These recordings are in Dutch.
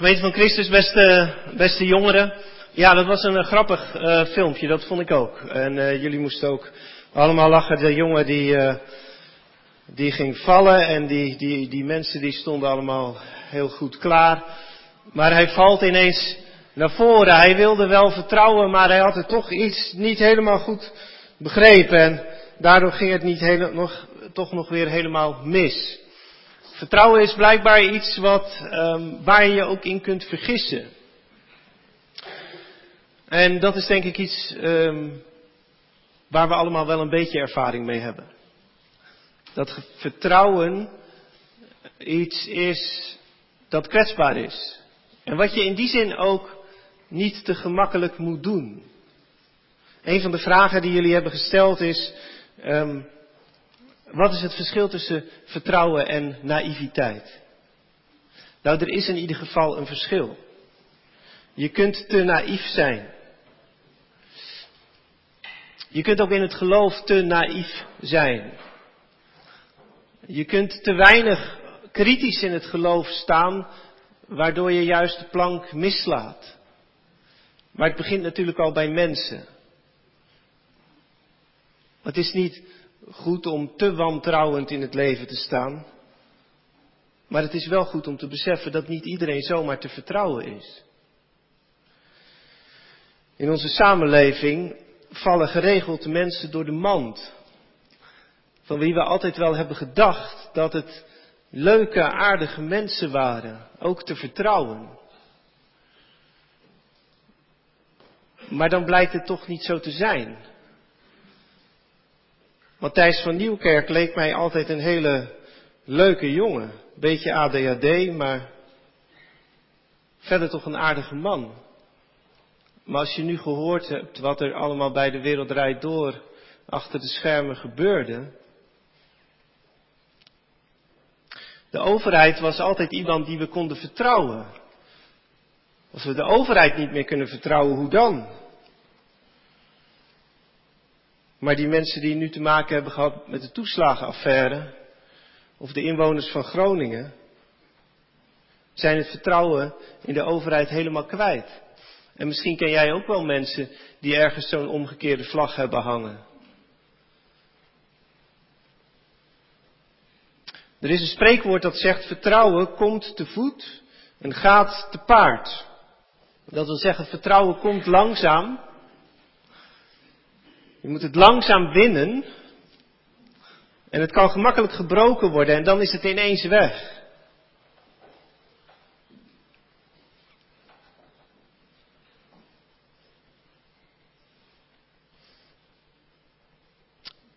Gemeente van Christus, beste, beste jongeren. Ja, dat was een uh, grappig uh, filmpje, dat vond ik ook. En uh, jullie moesten ook allemaal lachen. De jongen die, die ging vallen en die, die, die mensen die stonden allemaal heel goed klaar. Maar hij valt ineens naar voren. Hij wilde wel vertrouwen, maar hij had het toch iets niet helemaal goed begrepen. En daardoor ging het niet hele, nog, toch nog weer helemaal mis. Vertrouwen is blijkbaar iets wat, um, waar je je ook in kunt vergissen. En dat is denk ik iets um, waar we allemaal wel een beetje ervaring mee hebben. Dat vertrouwen iets is dat kwetsbaar is. En wat je in die zin ook niet te gemakkelijk moet doen. Een van de vragen die jullie hebben gesteld is, um, wat is het verschil tussen vertrouwen en naïviteit? Nou, er is in ieder geval een verschil. Je kunt te naïef zijn. Je kunt ook in het geloof te naïef zijn. Je kunt te weinig kritisch in het geloof staan, waardoor je juist de plank mislaat. Maar het begint natuurlijk al bij mensen. Het is niet goed om te wantrouwend in het leven te staan. Maar het is wel goed om te beseffen dat niet iedereen zomaar te vertrouwen is. In onze samenleving vallen geregeld mensen door de mand. Van wie we altijd wel hebben gedacht dat het leuke, aardige mensen waren. Ook te vertrouwen. Maar dan blijkt het toch niet zo te zijn. Matthijs van Nieuwkerk leek mij altijd een hele leuke jongen. Beetje ADHD, maar verder toch een aardige man. Maar als je nu gehoord hebt wat er allemaal bij de wereld rijdt door achter de schermen gebeurde. De overheid was altijd iemand die we konden vertrouwen. Als we de overheid niet meer kunnen vertrouwen, hoe dan? Maar die mensen die nu te maken hebben gehad met de toeslagenaffaire, of de inwoners van Groningen, zijn het vertrouwen in de overheid helemaal kwijt. En misschien ken jij ook wel mensen die ergens zo'n omgekeerde vlag hebben hangen. Er is een spreekwoord dat zegt vertrouwen komt te voet en gaat te paard. Dat wil zeggen vertrouwen komt langzaam je moet het langzaam winnen. En het kan gemakkelijk gebroken worden en dan is het ineens weg.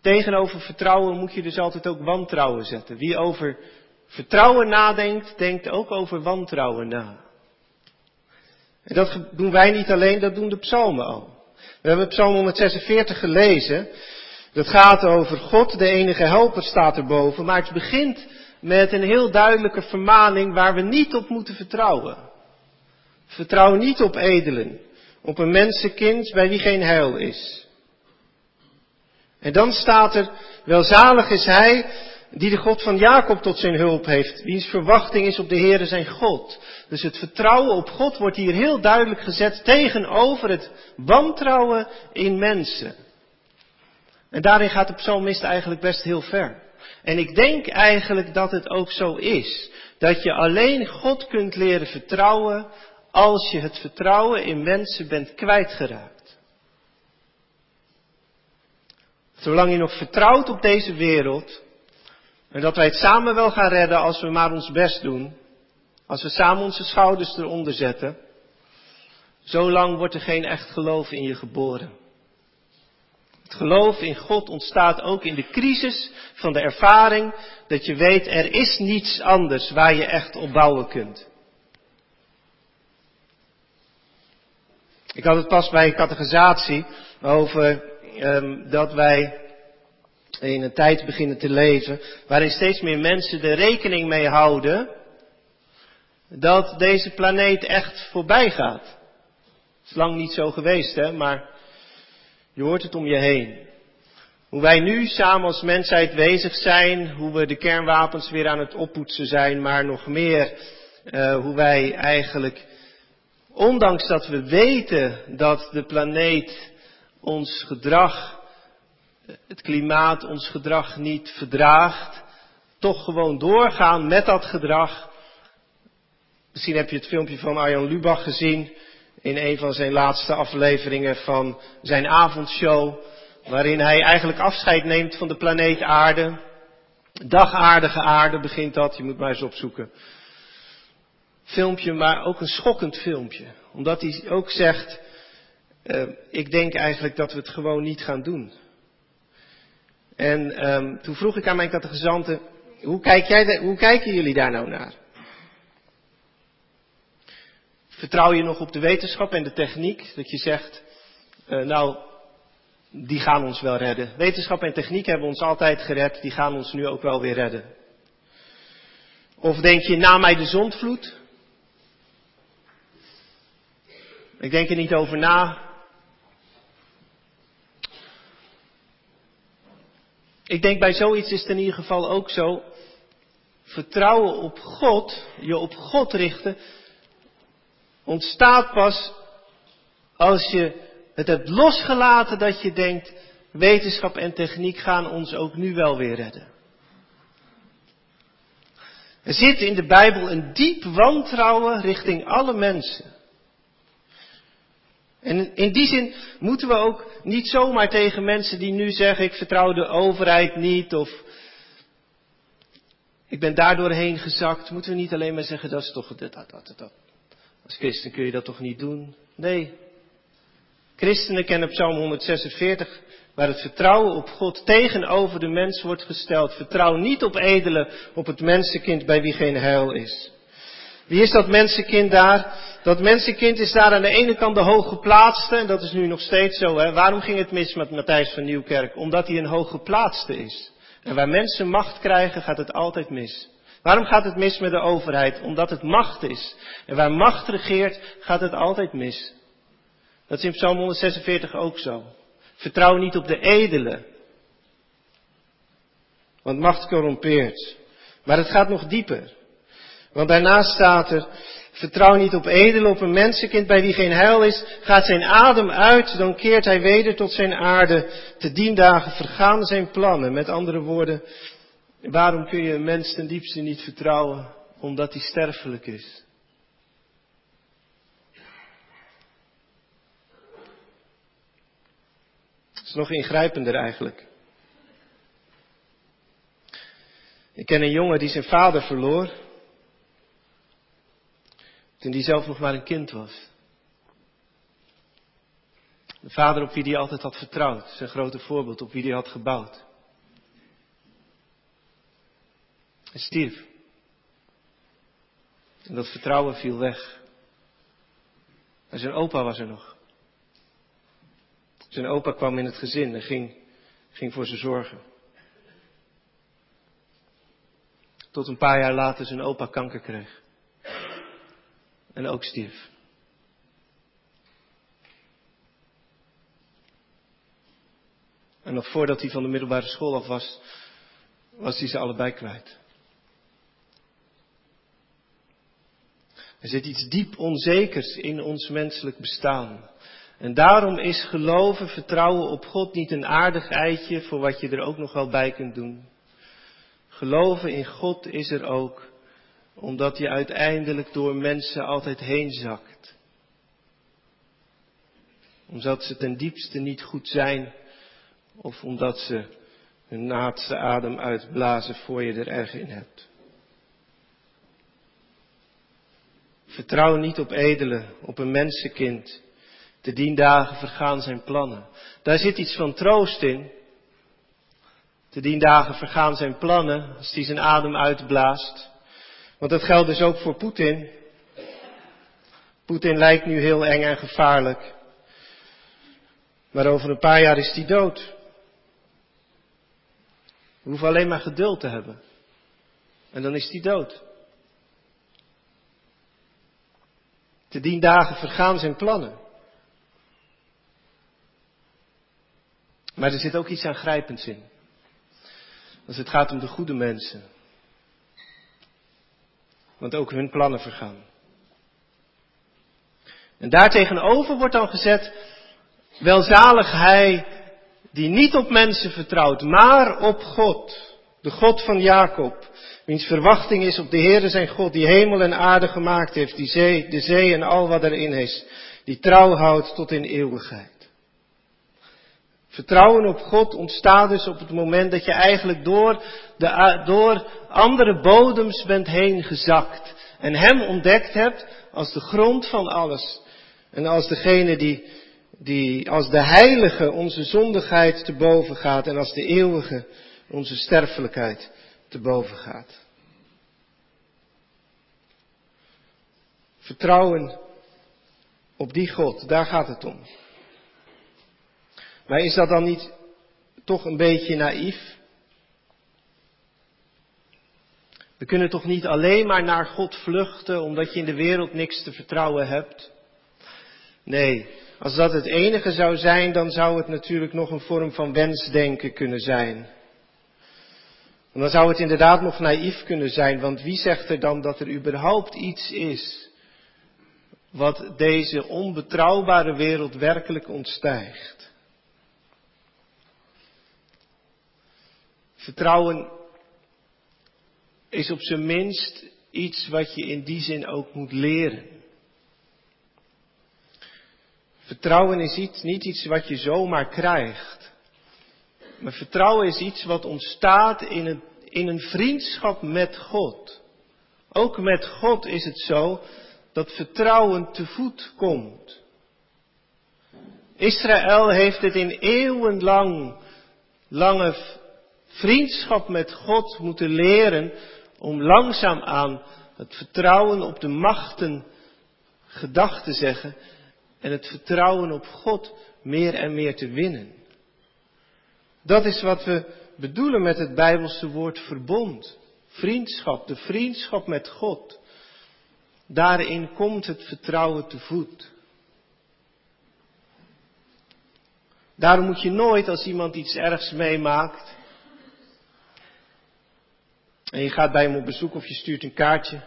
Tegenover vertrouwen moet je dus altijd ook wantrouwen zetten. Wie over vertrouwen nadenkt, denkt ook over wantrouwen na. En dat doen wij niet alleen, dat doen de psalmen al. We hebben Psalm 146 gelezen. Dat gaat over God, de enige helper staat erboven. Maar het begint met een heel duidelijke vermaning waar we niet op moeten vertrouwen. Vertrouw niet op edelen, op een mensenkind bij wie geen heil is. En dan staat er, welzalig is hij die de God van Jacob tot zijn hulp heeft, wiens verwachting is op de Heere zijn God. Dus het vertrouwen op God wordt hier heel duidelijk gezet tegenover het wantrouwen in mensen. En daarin gaat de psalmist eigenlijk best heel ver. En ik denk eigenlijk dat het ook zo is. Dat je alleen God kunt leren vertrouwen als je het vertrouwen in mensen bent kwijtgeraakt. Zolang je nog vertrouwt op deze wereld, en dat wij het samen wel gaan redden als we maar ons best doen. Als we samen onze schouders eronder zetten. Zolang wordt er geen echt geloof in je geboren. Het geloof in God ontstaat ook in de crisis van de ervaring dat je weet er is niets anders waar je echt op bouwen kunt. Ik had het pas bij een categorisatie over um, dat wij in een tijd beginnen te leven waarin steeds meer mensen er rekening mee houden dat deze planeet echt voorbij gaat. Het is lang niet zo geweest, hè, maar je hoort het om je heen. Hoe wij nu samen als mensheid bezig zijn, hoe we de kernwapens weer aan het oppoetsen zijn, maar nog meer uh, hoe wij eigenlijk, ondanks dat we weten dat de planeet ons gedrag, het klimaat ons gedrag niet verdraagt, toch gewoon doorgaan met dat gedrag. Misschien heb je het filmpje van Arjan Lubach gezien in een van zijn laatste afleveringen van zijn avondshow, waarin hij eigenlijk afscheid neemt van de planeet Aarde. Dagaardige aarde begint dat, je moet maar eens opzoeken. Filmpje, maar ook een schokkend filmpje. Omdat hij ook zegt, uh, ik denk eigenlijk dat we het gewoon niet gaan doen. En um, toen vroeg ik aan mijn catechizanten, hoe, kijk hoe kijken jullie daar nou naar? Vertrouw je nog op de wetenschap en de techniek? Dat je zegt, uh, nou, die gaan ons wel redden. Wetenschap en techniek hebben ons altijd gered, die gaan ons nu ook wel weer redden. Of denk je, na mij de zondvloed? Ik denk er niet over na. Ik denk bij zoiets is het in ieder geval ook zo. Vertrouwen op God, je op God richten, ontstaat pas als je het hebt losgelaten dat je denkt, wetenschap en techniek gaan ons ook nu wel weer redden. Er zit in de Bijbel een diep wantrouwen richting alle mensen. En in die zin moeten we ook niet zomaar tegen mensen die nu zeggen, ik vertrouw de overheid niet of ik ben daardoor heen gezakt, moeten we niet alleen maar zeggen, dat is toch, dat, dat, dat, dat. Als christen kun je dat toch niet doen? Nee. Christenen kennen Psalm 146, waar het vertrouwen op God tegenover de mens wordt gesteld. Vertrouw niet op edelen, op het mensenkind bij wie geen heil is. Wie is dat mensenkind daar? Dat mensenkind is daar aan de ene kant de hooggeplaatste, en dat is nu nog steeds zo. Hè? Waarom ging het mis met Matthijs van Nieuwkerk? Omdat hij een hooggeplaatste is. En waar mensen macht krijgen, gaat het altijd mis. Waarom gaat het mis met de overheid? Omdat het macht is. En waar macht regeert, gaat het altijd mis. Dat is in Psalm 146 ook zo. Vertrouw niet op de edelen. Want macht corrompeert. Maar het gaat nog dieper. Want daarnaast staat er, vertrouw niet op edelen, op een mensenkind bij wie geen heil is. Gaat zijn adem uit, dan keert hij weder tot zijn aarde. Te dien dagen vergaan zijn plannen. Met andere woorden, waarom kun je een mens ten diepste niet vertrouwen? Omdat hij sterfelijk is. Het is nog ingrijpender eigenlijk. Ik ken een jongen die zijn vader verloor. Toen die zelf nog maar een kind was. De vader op wie hij altijd had vertrouwd. Zijn grote voorbeeld op wie hij had gebouwd. Hij stierf. En dat vertrouwen viel weg. Maar zijn opa was er nog. Zijn opa kwam in het gezin en ging, ging voor ze zorgen. Tot een paar jaar later zijn opa kanker kreeg. En ook stierf. En nog voordat hij van de middelbare school af was, was hij ze allebei kwijt. Er zit iets diep onzekers in ons menselijk bestaan. En daarom is geloven, vertrouwen op God niet een aardig eitje voor wat je er ook nog wel bij kunt doen. Geloven in God is er ook omdat je uiteindelijk door mensen altijd heen zakt. Omdat ze ten diepste niet goed zijn of omdat ze hun laatste adem uitblazen voor je er erg in hebt. Vertrouw niet op edelen, op een mensenkind te dien dagen vergaan zijn plannen. Daar zit iets van troost in. Te dien dagen vergaan zijn plannen als hij zijn adem uitblaast. Want dat geldt dus ook voor Poetin. Poetin lijkt nu heel eng en gevaarlijk. Maar over een paar jaar is hij dood. We hoeven alleen maar geduld te hebben. En dan is hij dood. Te dien dagen vergaan zijn plannen. Maar er zit ook iets aangrijpends in. Als het gaat om de goede mensen. Want ook hun plannen vergaan. En daartegenover wordt dan gezet, welzalig hij die niet op mensen vertrouwt, maar op God, de God van Jacob, wiens verwachting is op de Heere zijn God, die hemel en aarde gemaakt heeft, die zee, de zee en al wat erin is, die trouw houdt tot in eeuwigheid. Vertrouwen op God ontstaat dus op het moment dat je eigenlijk door, de, door andere bodems bent heen gezakt en Hem ontdekt hebt als de grond van alles. En als degene die, die als de heilige onze zondigheid te boven gaat en als de eeuwige onze sterfelijkheid te boven gaat. Vertrouwen op die God, daar gaat het om. Maar is dat dan niet toch een beetje naïef? We kunnen toch niet alleen maar naar God vluchten omdat je in de wereld niks te vertrouwen hebt? Nee, als dat het enige zou zijn, dan zou het natuurlijk nog een vorm van wensdenken kunnen zijn. En dan zou het inderdaad nog naïef kunnen zijn, want wie zegt er dan dat er überhaupt iets is wat deze onbetrouwbare wereld werkelijk ontstijgt? Vertrouwen is op zijn minst iets wat je in die zin ook moet leren. Vertrouwen is iets, niet iets wat je zomaar krijgt. Maar vertrouwen is iets wat ontstaat in een, in een vriendschap met God. Ook met God is het zo dat vertrouwen te voet komt. Israël heeft het in eeuwenlang lange vriendschap met God moeten leren om langzaam aan het vertrouwen op de machten gedag te zeggen en het vertrouwen op God meer en meer te winnen. Dat is wat we bedoelen met het Bijbelse woord verbond. Vriendschap, de vriendschap met God. Daarin komt het vertrouwen te voet. Daarom moet je nooit als iemand iets ergs meemaakt en je gaat bij hem op bezoek of je stuurt een kaartje,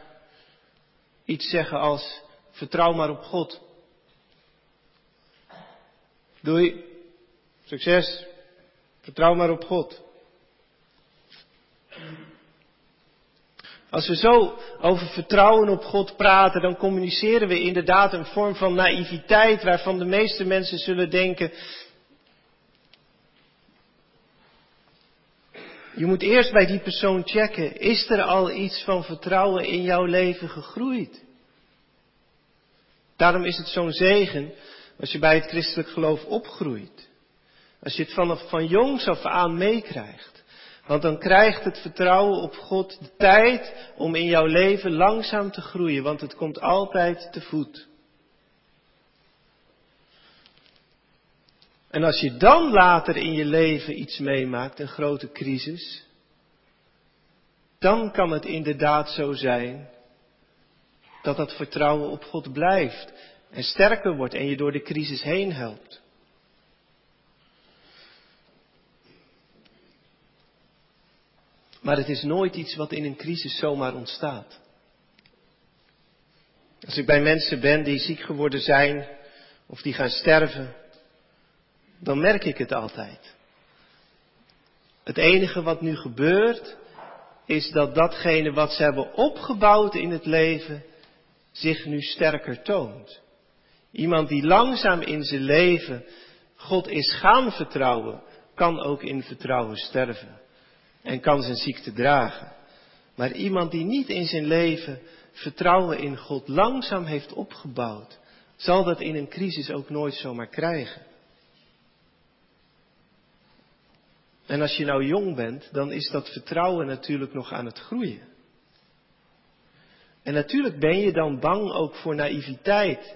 iets zeggen als vertrouw maar op God. Doei. Succes. Vertrouw maar op God. Als we zo over vertrouwen op God praten, dan communiceren we inderdaad een vorm van naïviteit waarvan de meeste mensen zullen denken, je moet eerst bij die persoon checken, is er al iets van vertrouwen in jouw leven gegroeid? Daarom is het zo'n zegen als je bij het christelijk geloof opgroeit. Als je het vanaf van jongs af aan meekrijgt. Want dan krijgt het vertrouwen op God de tijd om in jouw leven langzaam te groeien, want het komt altijd te voet. En als je dan later in je leven iets meemaakt, een grote crisis, dan kan het inderdaad zo zijn dat dat vertrouwen op God blijft en sterker wordt en je door de crisis heen helpt. Maar het is nooit iets wat in een crisis zomaar ontstaat. Als ik bij mensen ben die ziek geworden zijn of die gaan sterven, dan merk ik het altijd. Het enige wat nu gebeurt, is dat datgene wat ze hebben opgebouwd in het leven, zich nu sterker toont. Iemand die langzaam in zijn leven God is gaan vertrouwen, kan ook in vertrouwen sterven en kan zijn ziekte dragen. Maar iemand die niet in zijn leven vertrouwen in God langzaam heeft opgebouwd, zal dat in een crisis ook nooit zomaar krijgen. En als je nou jong bent, dan is dat vertrouwen natuurlijk nog aan het groeien. En natuurlijk ben je dan bang ook voor naïviteit.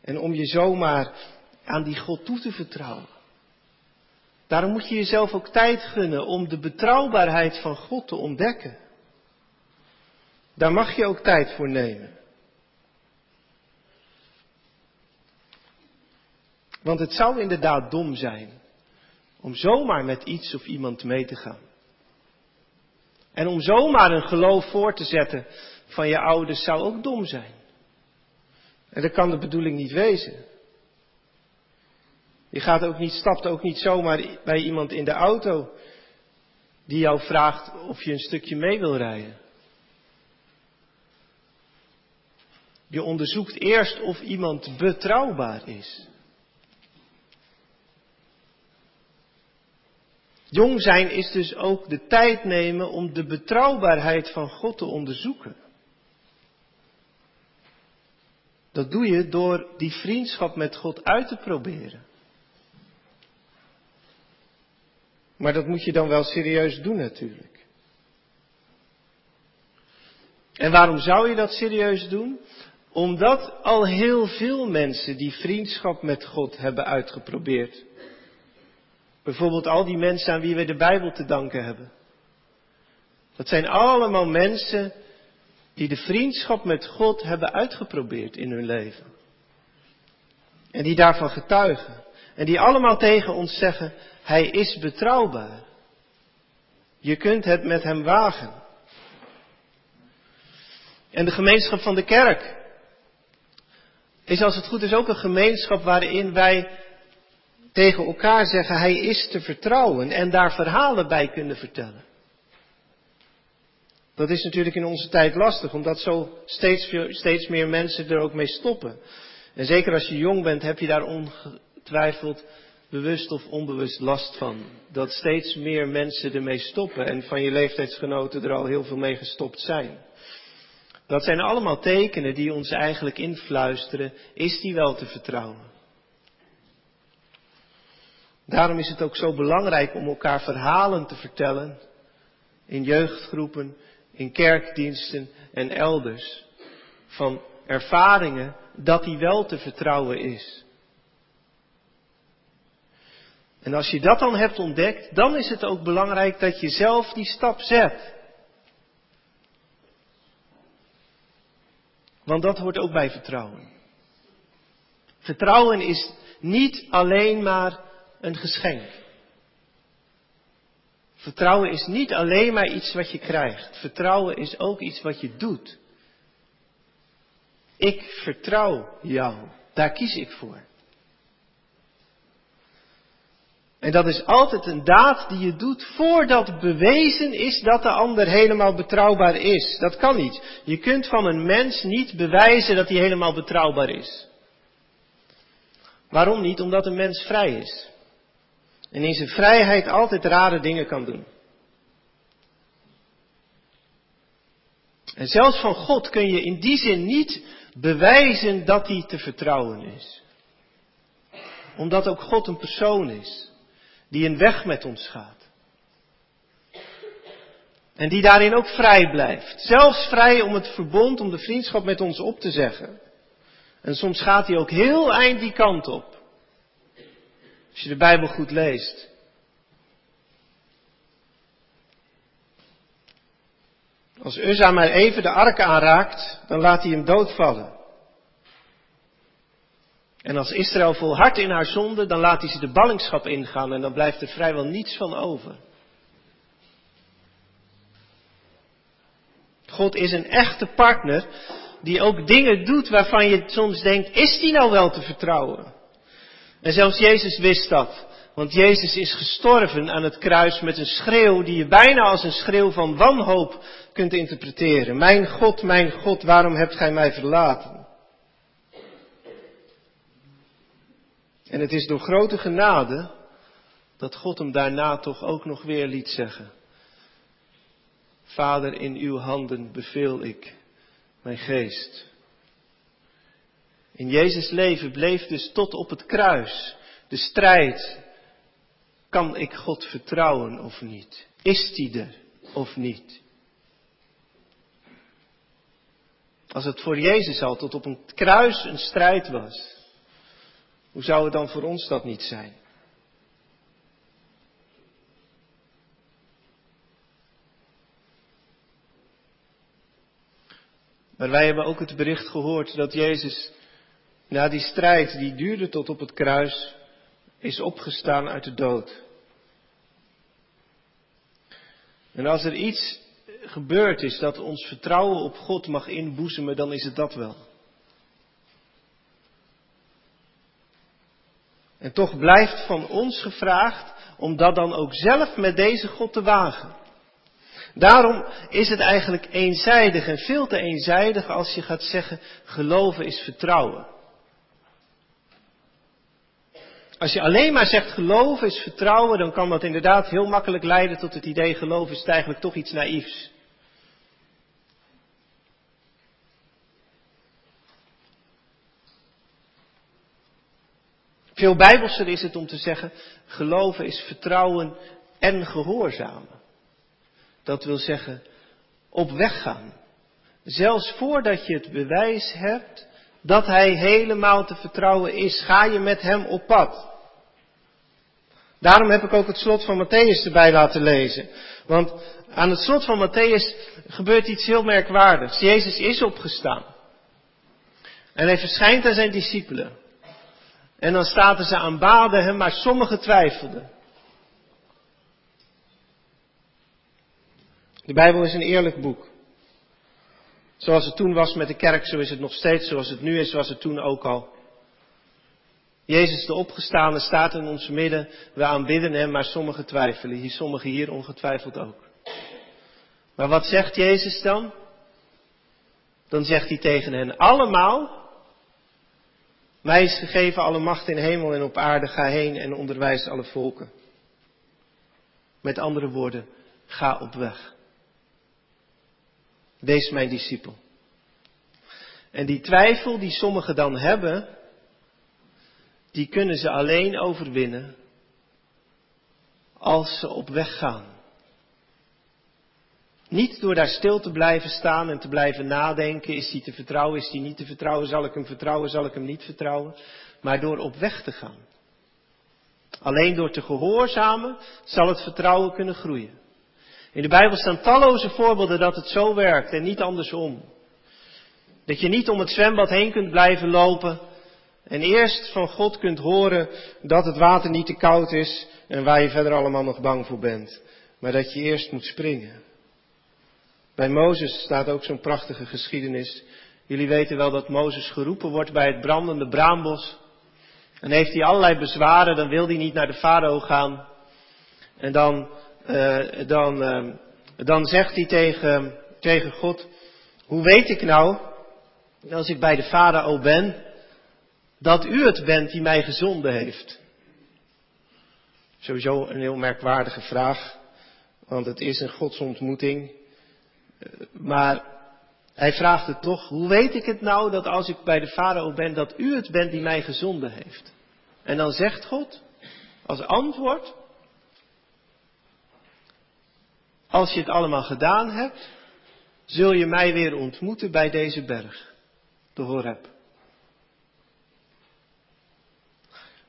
En om je zomaar aan die God toe te vertrouwen. Daarom moet je jezelf ook tijd gunnen om de betrouwbaarheid van God te ontdekken. Daar mag je ook tijd voor nemen. Want het zou inderdaad dom zijn om zomaar met iets of iemand mee te gaan. En om zomaar een geloof voor te zetten van je ouders zou ook dom zijn. En dat kan de bedoeling niet wezen. Je gaat ook niet, stapt ook niet zomaar bij iemand in de auto die jou vraagt of je een stukje mee wil rijden. Je onderzoekt eerst of iemand betrouwbaar is. Jong zijn is dus ook de tijd nemen om de betrouwbaarheid van God te onderzoeken. Dat doe je door die vriendschap met God uit te proberen. Maar dat moet je dan wel serieus doen natuurlijk. En waarom zou je dat serieus doen? Omdat al heel veel mensen die vriendschap met God hebben uitgeprobeerd. Bijvoorbeeld al die mensen aan wie we de Bijbel te danken hebben. Dat zijn allemaal mensen die de vriendschap met God hebben uitgeprobeerd in hun leven. En die daarvan getuigen. En die allemaal tegen ons zeggen, hij is betrouwbaar. Je kunt het met hem wagen. En de gemeenschap van de kerk is als het goed is ook een gemeenschap waarin wij tegen elkaar zeggen, hij is te vertrouwen en daar verhalen bij kunnen vertellen. Dat is natuurlijk in onze tijd lastig, omdat zo steeds, steeds meer mensen er ook mee stoppen. En zeker als je jong bent, heb je daar ongetwijfeld bewust of onbewust last van. Dat steeds meer mensen ermee stoppen en van je leeftijdsgenoten er al heel veel mee gestopt zijn. Dat zijn allemaal tekenen die ons eigenlijk influisteren, is die wel te vertrouwen? Daarom is het ook zo belangrijk om elkaar verhalen te vertellen in jeugdgroepen, in kerkdiensten en elders van ervaringen dat die wel te vertrouwen is. En als je dat dan hebt ontdekt, dan is het ook belangrijk dat je zelf die stap zet. Want dat hoort ook bij vertrouwen. Vertrouwen is niet alleen maar een geschenk. Vertrouwen is niet alleen maar iets wat je krijgt. Vertrouwen is ook iets wat je doet. Ik vertrouw jou. Daar kies ik voor. En dat is altijd een daad die je doet voordat bewezen is dat de ander helemaal betrouwbaar is. Dat kan niet. Je kunt van een mens niet bewijzen dat hij helemaal betrouwbaar is. Waarom niet? Omdat een mens vrij is. En in zijn vrijheid altijd rare dingen kan doen. En zelfs van God kun je in die zin niet bewijzen dat hij te vertrouwen is. Omdat ook God een persoon is die een weg met ons gaat. En die daarin ook vrij blijft. Zelfs vrij om het verbond, om de vriendschap met ons op te zeggen. En soms gaat hij ook heel eind die kant op. Als je de Bijbel goed leest. Als Uzza maar even de ark aanraakt, dan laat hij hem doodvallen. En als Israël volhardt in haar zonde, dan laat hij ze de ballingschap ingaan en dan blijft er vrijwel niets van over. God is een echte partner die ook dingen doet waarvan je soms denkt, is die nou wel te vertrouwen? En zelfs Jezus wist dat. Want Jezus is gestorven aan het kruis met een schreeuw die je bijna als een schreeuw van wanhoop kunt interpreteren. Mijn God, mijn God, waarom hebt gij mij verlaten? En het is door grote genade dat God hem daarna toch ook nog weer liet zeggen. Vader, in uw handen beveel ik mijn geest. In Jezus leven bleef dus tot op het kruis de strijd. Kan ik God vertrouwen of niet? Is die er of niet? Als het voor Jezus al tot op een kruis een strijd was, hoe zou het dan voor ons dat niet zijn? Maar wij hebben ook het bericht gehoord dat Jezus na die strijd, die duurde tot op het kruis, is opgestaan uit de dood. En als er iets gebeurd is dat ons vertrouwen op God mag inboezemen, dan is het dat wel. En toch blijft van ons gevraagd om dat dan ook zelf met deze God te wagen. Daarom is het eigenlijk eenzijdig en veel te eenzijdig als je gaat zeggen geloven is vertrouwen. Als je alleen maar zegt geloven is vertrouwen, dan kan dat inderdaad heel makkelijk leiden tot het idee geloven is eigenlijk toch iets naïefs. Veel bijbelser is het om te zeggen, geloven is vertrouwen en gehoorzamen. Dat wil zeggen, op weg gaan. Zelfs voordat je het bewijs hebt dat hij helemaal te vertrouwen is, ga je met hem op pad. Daarom heb ik ook het slot van Matthäus erbij laten lezen. Want aan het slot van Matthäus gebeurt iets heel merkwaardigs. Jezus is opgestaan. En hij verschijnt aan zijn discipelen. En dan staat ze aanbaden hem, maar sommigen twijfelden. De Bijbel is een eerlijk boek. Zoals het toen was met de kerk, zo is het nog steeds. Zoals het nu is, was het toen ook al. Jezus de opgestaande staat in ons midden. We aanbidden hem, maar sommigen twijfelen. Hier, sommigen hier ongetwijfeld ook. Maar wat zegt Jezus dan? Dan zegt hij tegen hen allemaal, mij is gegeven alle macht in hemel en op aarde. Ga heen en onderwijs alle volken. Met andere woorden, ga op weg. Wees mijn discipel. En die twijfel die sommigen dan hebben, die kunnen ze alleen overwinnen als ze op weg gaan. Niet door daar stil te blijven staan en te blijven nadenken, is hij te vertrouwen, is hij niet te vertrouwen, zal ik hem vertrouwen, zal ik hem niet vertrouwen, maar door op weg te gaan. Alleen door te gehoorzamen zal het vertrouwen kunnen groeien. In de Bijbel staan talloze voorbeelden dat het zo werkt en niet andersom. Dat je niet om het zwembad heen kunt blijven lopen en eerst van God kunt horen dat het water niet te koud is en waar je verder allemaal nog bang voor bent. Maar dat je eerst moet springen. Bij Mozes staat ook zo'n prachtige geschiedenis. Jullie weten wel dat Mozes geroepen wordt bij het brandende braambos. En heeft hij allerlei bezwaren, dan wil hij niet naar de farao gaan. En dan, uh, dan, uh, dan zegt hij tegen, tegen God, hoe weet ik nou, als ik bij de farao ben, dat u het bent die mij gezonden heeft? Sowieso een heel merkwaardige vraag, want het is een godsontmoeting. Maar hij vraagt het toch, hoe weet ik het nou dat als ik bij de farao ben, dat u het bent die mij gezonden heeft? En dan zegt God, als antwoord, als je het allemaal gedaan hebt, zul je mij weer ontmoeten bij deze berg, de Horeb.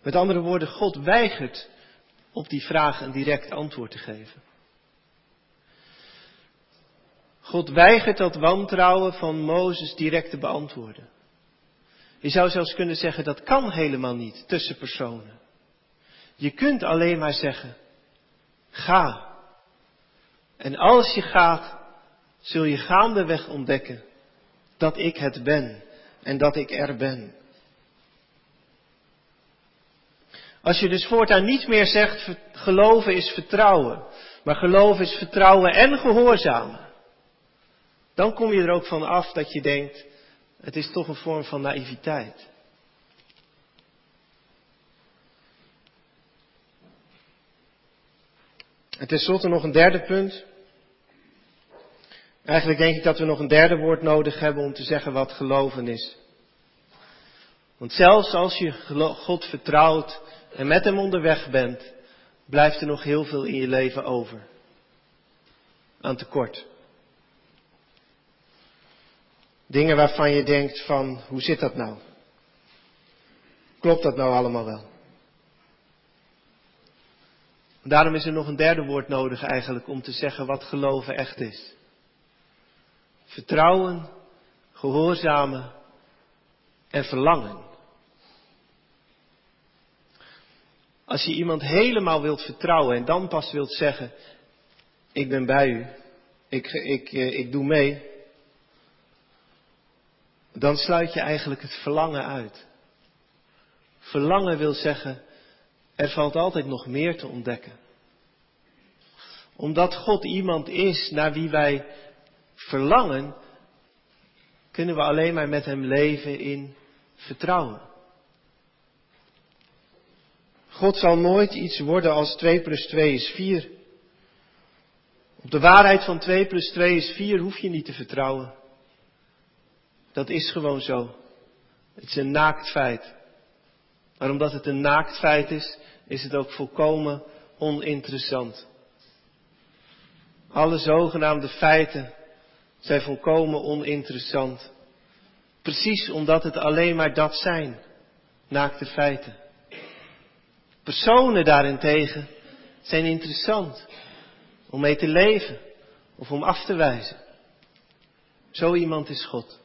Met andere woorden, God weigert op die vraag een direct antwoord te geven. God weigert dat wantrouwen van Mozes direct te beantwoorden. Je zou zelfs kunnen zeggen dat kan helemaal niet tussen personen. Je kunt alleen maar zeggen, ga. En als je gaat, zul je gaandeweg ontdekken dat ik het ben en dat ik er ben. Als je dus voortaan niet meer zegt, geloven is vertrouwen, maar geloven is vertrouwen en gehoorzamen. Dan kom je er ook van af dat je denkt, het is toch een vorm van naïviteit. En tenslotte nog een derde punt. Eigenlijk denk ik dat we nog een derde woord nodig hebben om te zeggen wat geloven is. Want zelfs als je God vertrouwt en met Hem onderweg bent, blijft er nog heel veel in je leven over. Aan tekort. Dingen waarvan je denkt van, hoe zit dat nou? Klopt dat nou allemaal wel? Daarom is er nog een derde woord nodig eigenlijk om te zeggen wat geloven echt is. Vertrouwen, gehoorzamen en verlangen. Als je iemand helemaal wilt vertrouwen en dan pas wilt zeggen, ik ben bij u, ik, ik, eh, ik doe mee, dan sluit je eigenlijk het verlangen uit. Verlangen wil zeggen, er valt altijd nog meer te ontdekken. Omdat God iemand is naar wie wij verlangen, kunnen we alleen maar met Hem leven in vertrouwen. God zal nooit iets worden als 2 plus 2 is 4. Op de waarheid van 2 plus 2 is 4 hoef je niet te vertrouwen. Dat is gewoon zo. Het is een naakt feit. Maar omdat het een naakt feit is, is het ook volkomen oninteressant. Alle zogenaamde feiten zijn volkomen oninteressant. Precies omdat het alleen maar dat zijn, naakte feiten. Personen daarentegen zijn interessant om mee te leven of om af te wijzen. Zo iemand is God.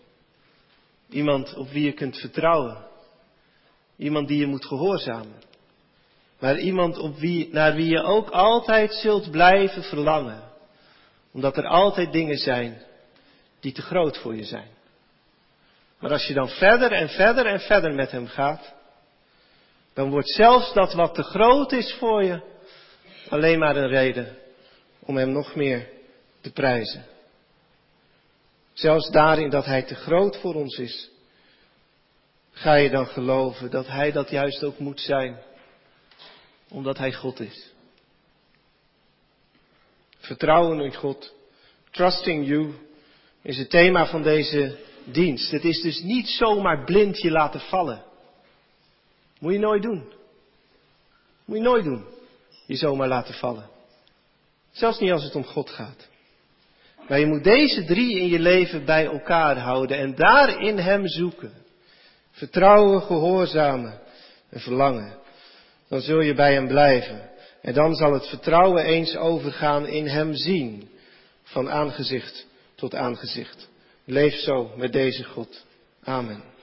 Iemand op wie je kunt vertrouwen. Iemand die je moet gehoorzamen. Maar iemand op wie, naar wie je ook altijd zult blijven verlangen. Omdat er altijd dingen zijn die te groot voor je zijn. Maar als je dan verder en verder en verder met hem gaat, dan wordt zelfs dat wat te groot is voor je alleen maar een reden om hem nog meer te prijzen. Zelfs daarin dat hij te groot voor ons is, ga je dan geloven dat hij dat juist ook moet zijn, omdat hij God is. Vertrouwen in God, trusting you, is het thema van deze dienst. Het is dus niet zomaar blind je laten vallen. Moet je nooit doen. Moet je nooit doen. Je zomaar laten vallen. Zelfs niet als het om God gaat. Maar je moet deze drie in je leven bij elkaar houden en daarin Hem zoeken. Vertrouwen, gehoorzamen en verlangen. Dan zul je bij Hem blijven. En dan zal het vertrouwen eens overgaan in Hem zien. Van aangezicht tot aangezicht. Leef zo met deze God. Amen.